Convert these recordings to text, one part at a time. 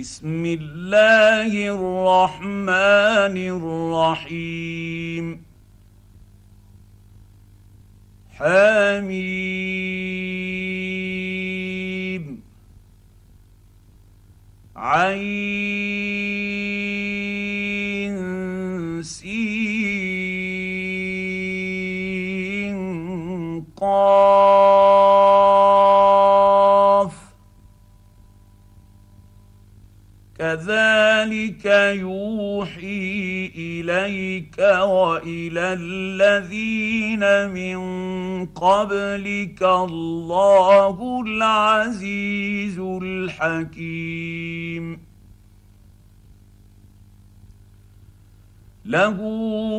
بسم الله الرحمن الرحيم حميم عين سين قام اليك يوحي اليك والى الذين من قبلك الله العزيز الحكيم له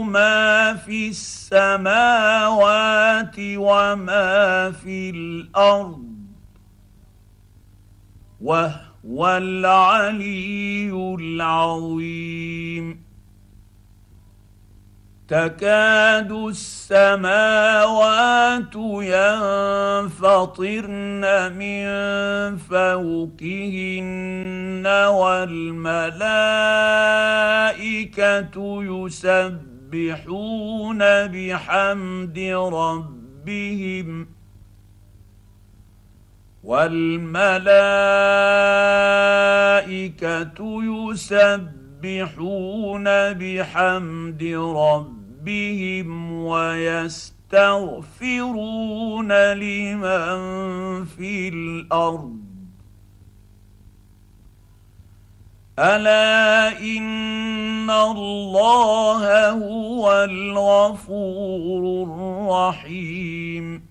ما في السماوات وما في الارض وهو والعلي العظيم تكاد السماوات ينفطرن من فوقهن والملائكه يسبحون بحمد ربهم والملائكه يسبحون بحمد ربهم ويستغفرون لمن في الارض الا ان الله هو الغفور الرحيم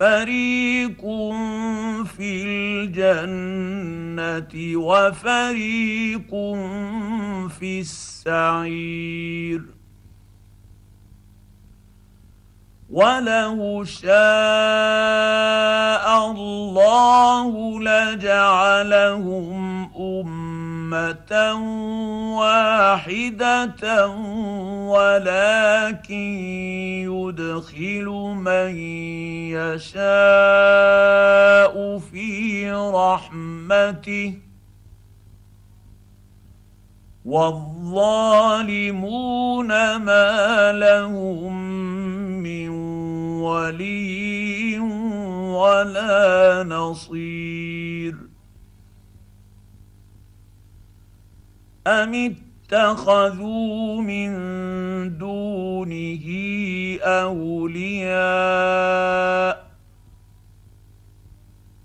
فريق في الجنه وفريق في السعير ولو شاء الله لجعلهم امه امه واحده ولكن يدخل من يشاء في رحمته والظالمون ما لهم من ولي ولا نصير أم اتخذوا من دونه أولياء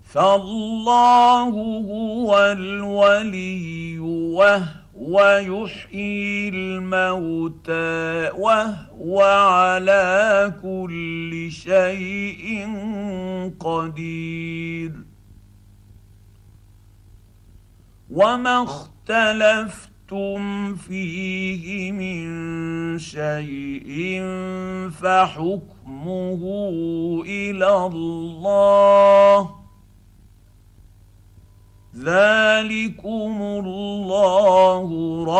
فالله هو الولي وهو يحيي الموتى وهو على كل شيء قدير وما اختلفت اختلفتم فيه من شيء فحكمه الى الله ذلكم الله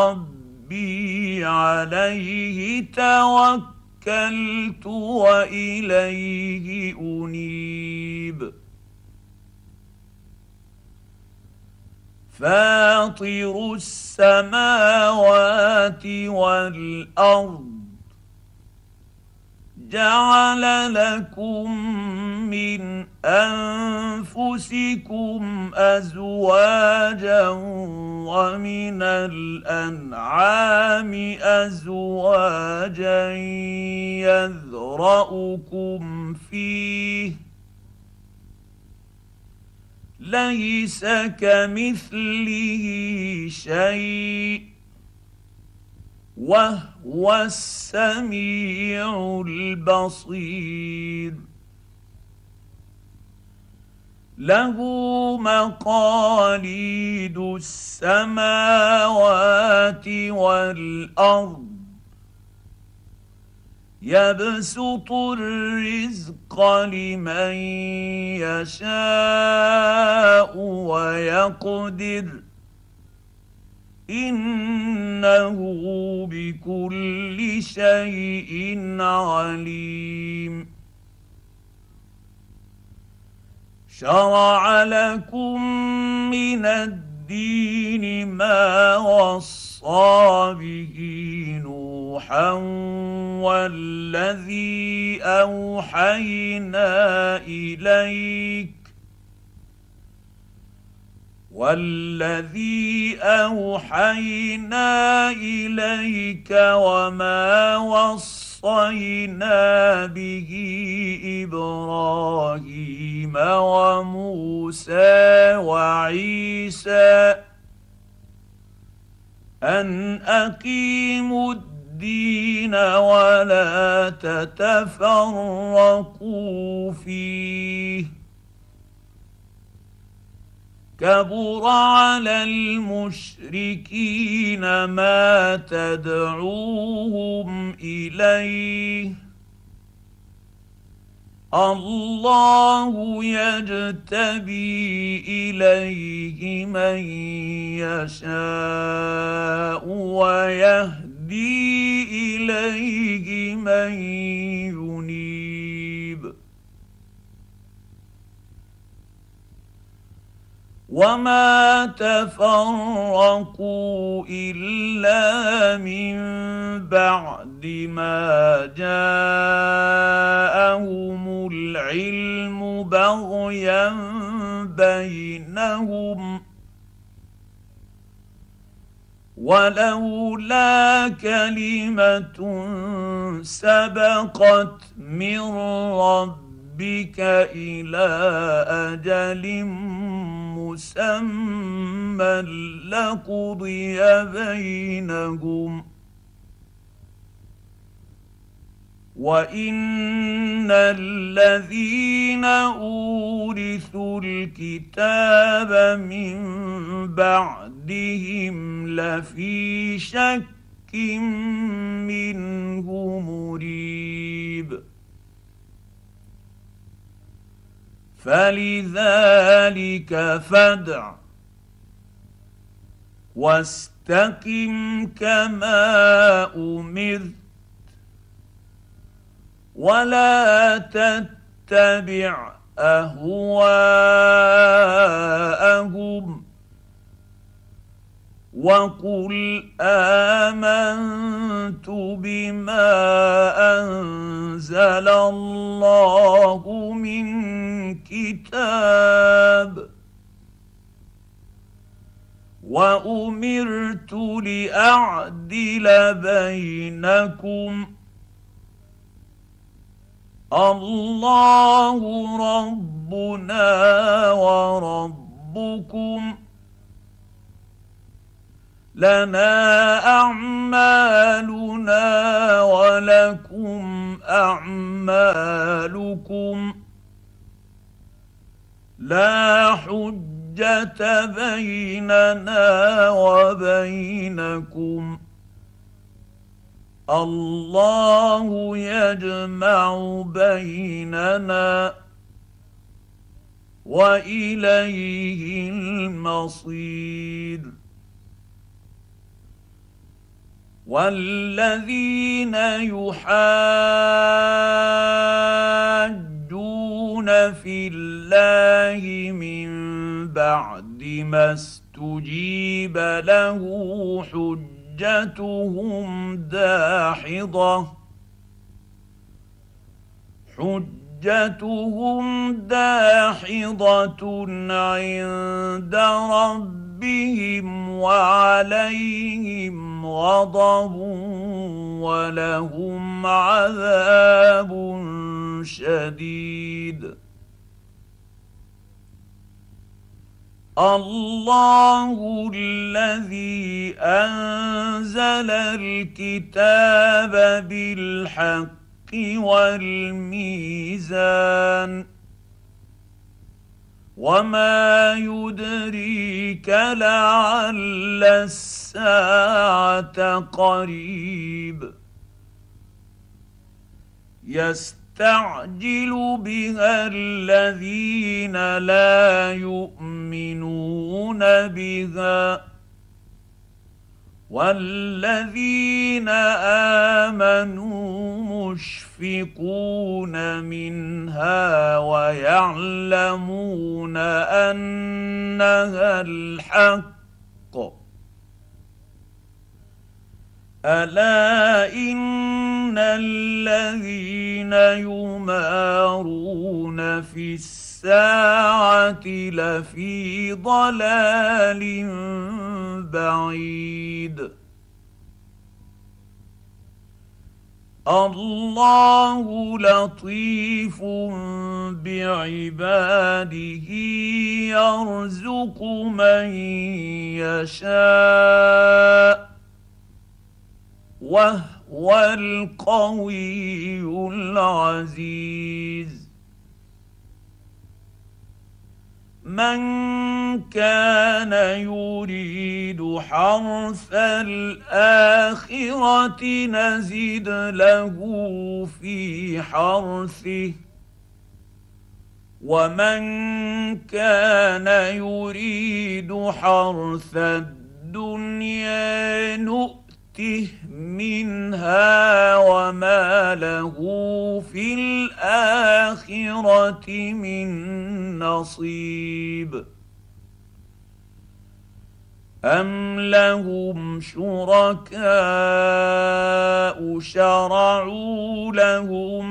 ربي عليه توكلت واليه انيب فاطر السماوات والارض جعل لكم من انفسكم ازواجا ومن الانعام ازواجا يذرأكم فيه ليس كمثله شيء وهو السميع البصير له مقاليد السماوات والارض يبسط الرزق لمن يشاء ويقدر انه بكل شيء عليم شرع لكم من الدين ما وصى به نور نوحا والذي اوحينا اليك والذي اوحينا اليك وما وصينا به ابراهيم وموسى وعيسى ان اقيموا الدين ولا تتفرقوا فيه كبر على المشركين ما تدعوهم اليه الله يجتبي اليه من يشاء ويهدي يهدي اليه من ينيب وما تفرقوا الا من بعد ما جاءهم العلم بغيا بينهم ولولا كلمه سبقت من ربك الى اجل مسمى لقضي بينهم وان الذين اورثوا الكتاب من بعدهم لفي شك منه مريب فلذلك فدع واستقم كما امرت ولا تتبع اهواءهم وقل امنت بما انزل الله من كتاب وامرت لاعدل بينكم الله ربنا وربكم لنا اعمالنا ولكم اعمالكم لا حجه بيننا وبينكم الله يجمع بيننا واليه المصير والذين يحاجون في الله من بعد ما استجيب له حجه حجتهم داحضه حجتهم داحضه عند ربهم وعليهم غضب ولهم عذاب شديد الله الذي انزل الكتاب بالحق والميزان وما يدريك لعل الساعه قريب يست يستعجل بها الذين لا يؤمنون بها والذين امنوا مشفقون منها ويعلمون انها الحق الا ان الذين يمارون في الساعه لفي ضلال بعيد الله لطيف بعباده يرزق من يشاء وهو القوي العزيز من كان يريد حرث الاخره نزد له في حرثه ومن كان يريد حرث الدنيا نؤمن يؤته منها وما له في الاخره من نصيب أم لهم شركاء شرعوا لهم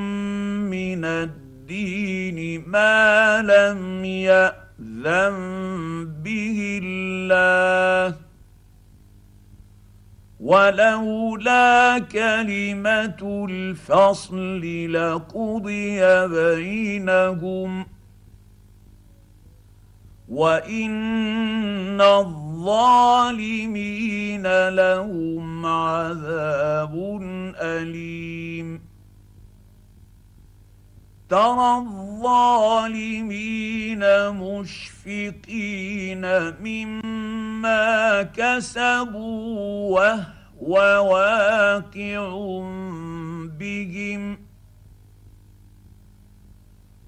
من الدين ما لم يأذن به الله ولولا كلمه الفصل لقضي بينهم وان الظالمين لهم عذاب اليم ترى الظالمين مشفقين مما كسبوا وهم وواقع بهم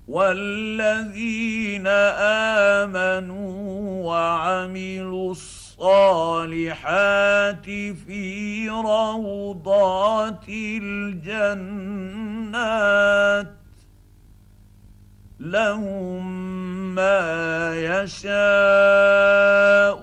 والذين امنوا وعملوا الصالحات في روضات الجنات لهم ما يشاءون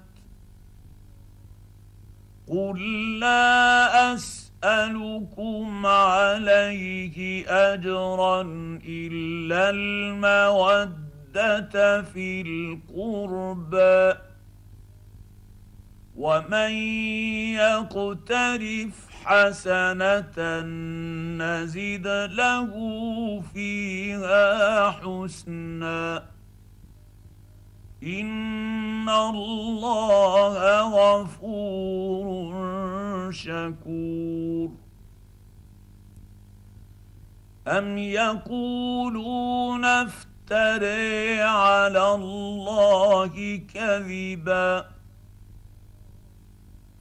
قل لا اسالكم عليه اجرا الا الموده في القربى ومن يقترف حسنه نزد له فيها حسنا ان الله غفور شكور ام يقولون افتري على الله كذبا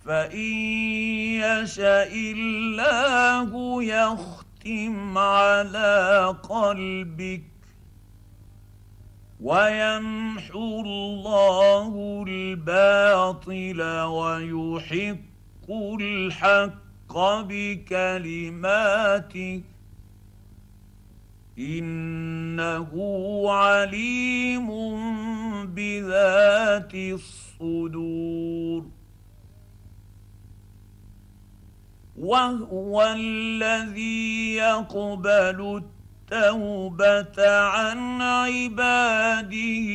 فان يشا الله يختم على قلبك ويمحو الله الباطل ويحق الحق بكلماته انه عليم بذات الصدور وهو الذي يقبل التوبه التوبه عن عباده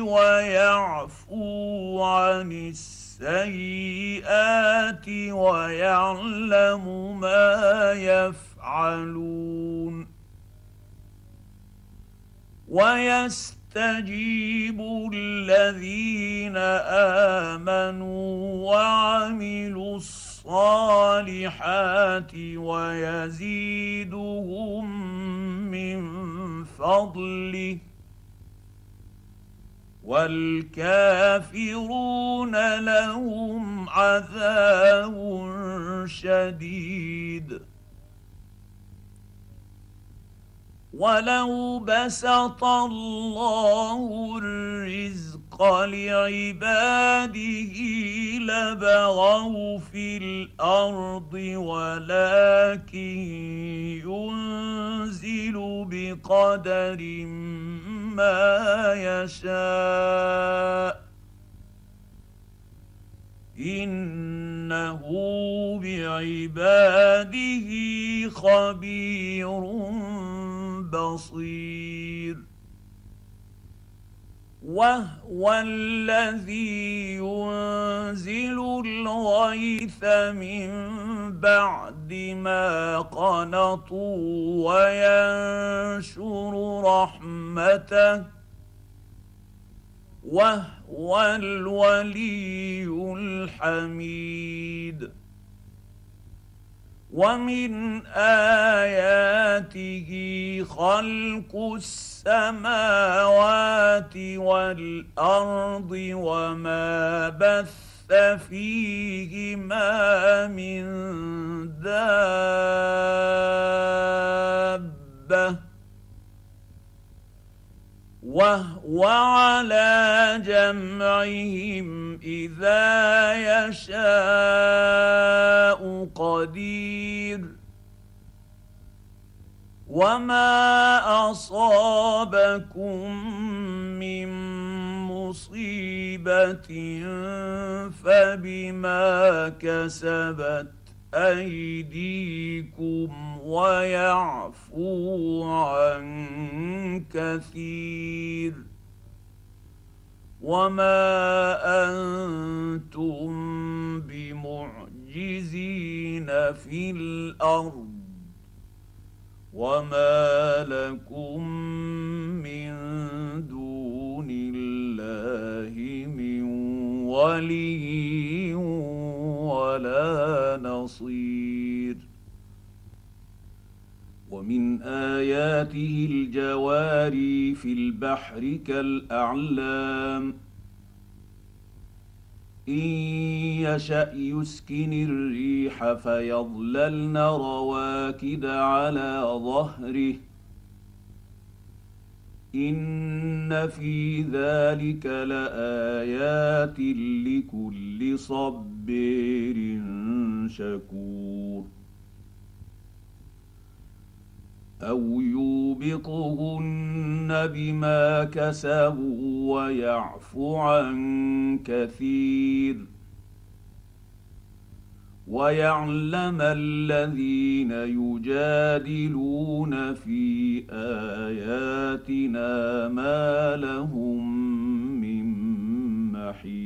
ويعفو عن السيئات ويعلم ما يفعلون ويستجيب الذين امنوا وعملوا الصالحات ويزيدهم من فضله والكافرون لهم عذاب شديد ولو بسط الله الرزق الحق لعباده لبغوا في الارض ولكن ينزل بقدر ما يشاء انه بعباده خبير بصير وهو الذي ينزل الغيث من بعد ما قنطوا وينشر رحمته وهو الولي الحميد ومن اياته خلق السماوات والارض وما بث فيهما من دابه وهو على جمعهم اذا يشاء قدير وما اصابكم من مصيبه فبما كسبت ايديكم ويعفو عن كثير وما انتم بمعجزين في الارض وما لكم من دون الله من ولي ولا نصير ومن اياته الجواري في البحر كالاعلام ان يشا يسكن الريح فيظللن رواكد على ظهره ان في ذلك لايات لكل صبر شكور أو يوبقهن بما كسبوا ويعفو عن كثير ويعلم الذين يجادلون في آياتنا ما لهم من محيط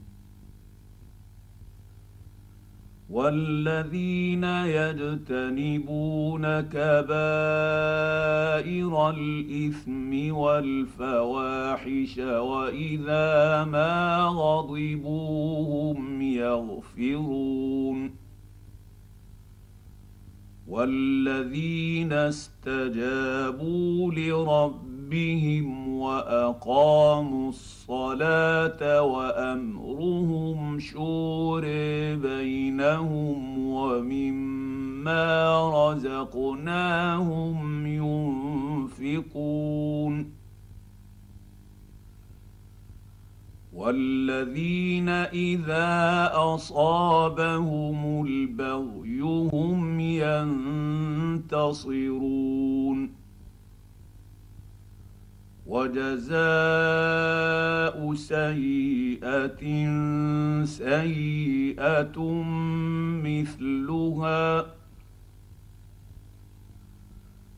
والذين يجتنبون كبائر الاثم والفواحش واذا ما غضبوا هم يغفرون والذين استجابوا لربهم بهم واقاموا الصلاه وامرهم شور بينهم ومما رزقناهم ينفقون والذين اذا اصابهم البغي هم ينتصرون وجزاء سيئه سيئه مثلها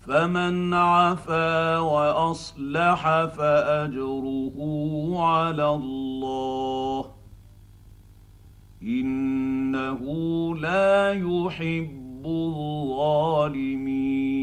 فمن عفا واصلح فاجره على الله انه لا يحب الظالمين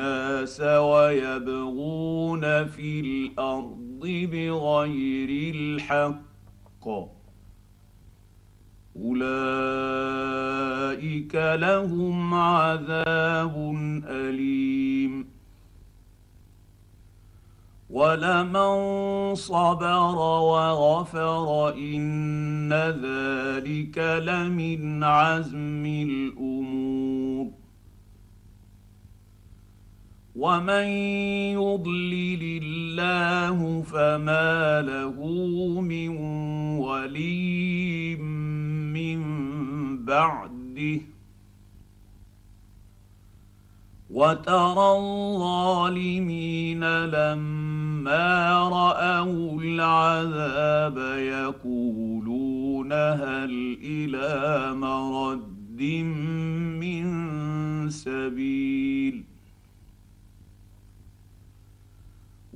الناس ويبغون في الارض بغير الحق اولئك لهم عذاب اليم ولمن صبر وغفر ان ذلك لمن عزم الامور ومن يضلل الله فما له من ولي من بعده وترى الظالمين لما راوا العذاب يقولون هل الى مرد من سبيل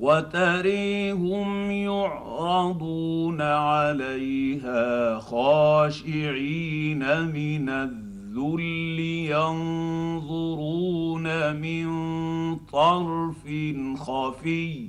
وتريهم يعرضون عليها خاشعين من الذل ينظرون من طرف خفي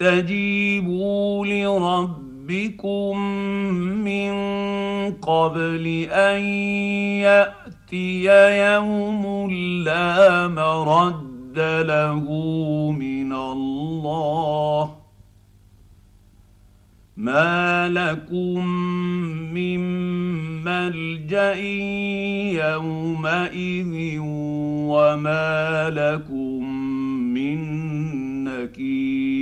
اسْتَجِيبُوا لربكم من قبل ان ياتي يوم لا مرد له من الله ما لكم من ملجا يومئذ وما لكم من نكير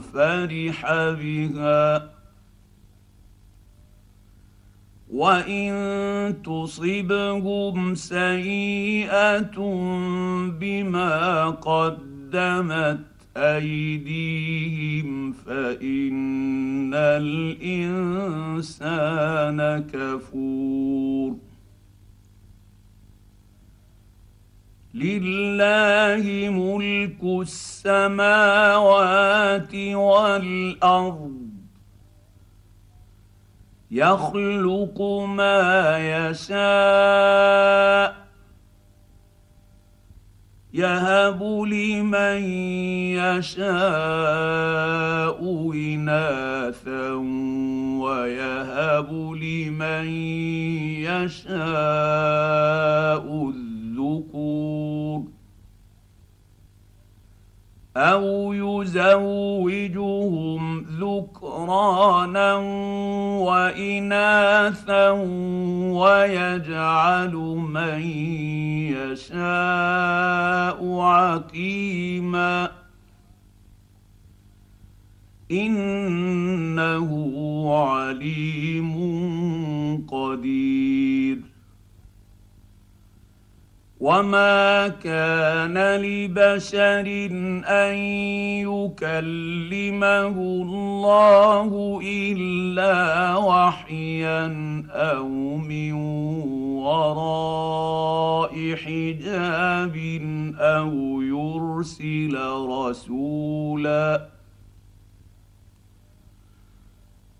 فرح بها وان تصبهم سيئه بما قدمت ايديهم فان الانسان كفور لله ملك السماوات والارض يخلق ما يشاء يهب لمن يشاء اناثا ويهب لمن يشاء او يزوجهم ذكرانا واناثا ويجعل من يشاء عقيما انه عليم قدير وما كان لبشر ان يكلمه الله الا وحيا او من وراء حجاب او يرسل رسولا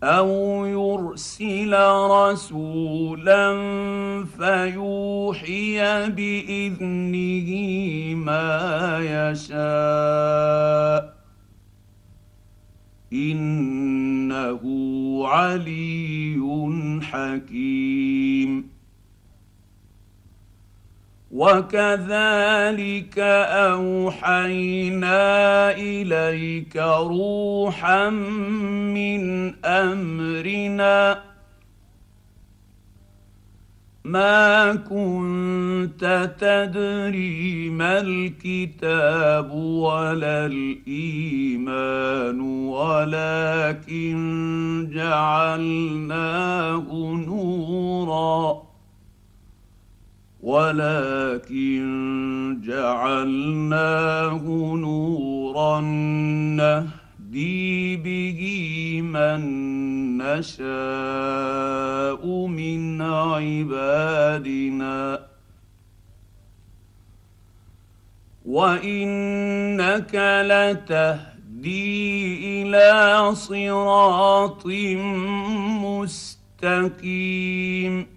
او يرسل رسولا فيوحي باذنه ما يشاء انه علي حكيم وكذلك اوحينا اليك روحا من امرنا ما كنت تدري ما الكتاب ولا الايمان ولكن جعلناه نورا ولكن جعلناه نورا نهدي به من نشاء من عبادنا وانك لتهدي الى صراط مستقيم